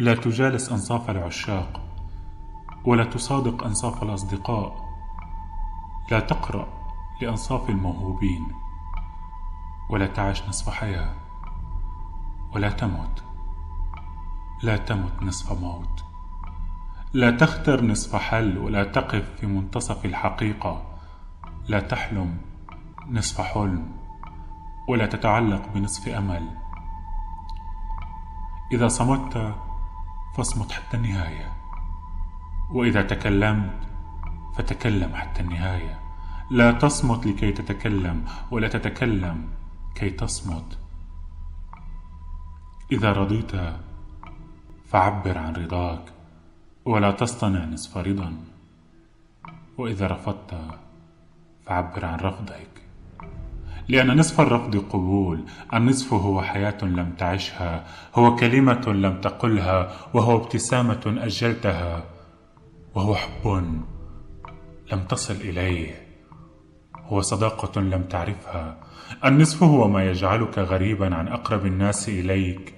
لا تجالس أنصاف العشاق ولا تصادق أنصاف الأصدقاء. لا تقرأ لأنصاف الموهوبين ولا تعش نصف حياة ولا تمت. لا تمت نصف موت. لا تختر نصف حل ولا تقف في منتصف الحقيقة. لا تحلم نصف حلم ولا تتعلق بنصف أمل. إذا صمت فاصمت حتى النهاية. وإذا تكلمت فتكلم حتى النهاية. لا تصمت لكي تتكلم ولا تتكلم كي تصمت. إذا رضيت فعبر عن رضاك ولا تصطنع نصف رضا. وإذا رفضت فعبر عن رفضك. لأن نصف الرفض قبول النصف هو حياة لم تعشها هو كلمة لم تقلها وهو ابتسامة أجلتها وهو حب لم تصل إليه هو صداقة لم تعرفها. النصف هو ما يجعلك غريبا عن أقرب الناس إليك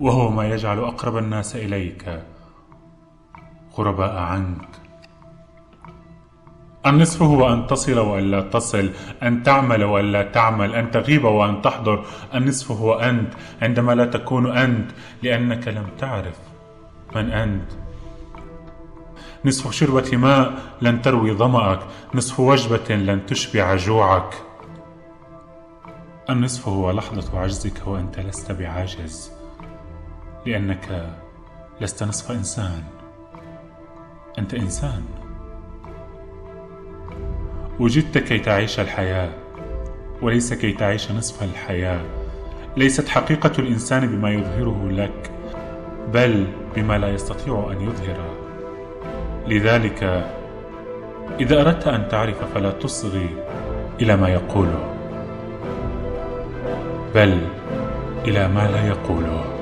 وهو ما يجعل أقرب الناس إليك غرباء عنك. النصف هو أن تصل وألا تصل أن تعمل وألا تعمل أن تغيب وأن تحضر. النصف هو أنت عندما لا تكون أنت لأنك لم تعرف من أنت. نصف شربة ماء لن تروي ظمأك نصف وجبة لن تشبع جوعك. النصف هو لحظة عجزك وأنت لست بعاجز لأنك لست نصف إنسان. أنت إنسان. وجدت كي تعيش الحياة وليس كي تعيش نصف الحياة. ليست حقيقة الإنسان بما يظهره لك بل بما لا يستطيع أن يظهره. لذلك إذا أردت أن تعرف فلا تصغي إلى ما يقوله بل إلى ما لا يقوله.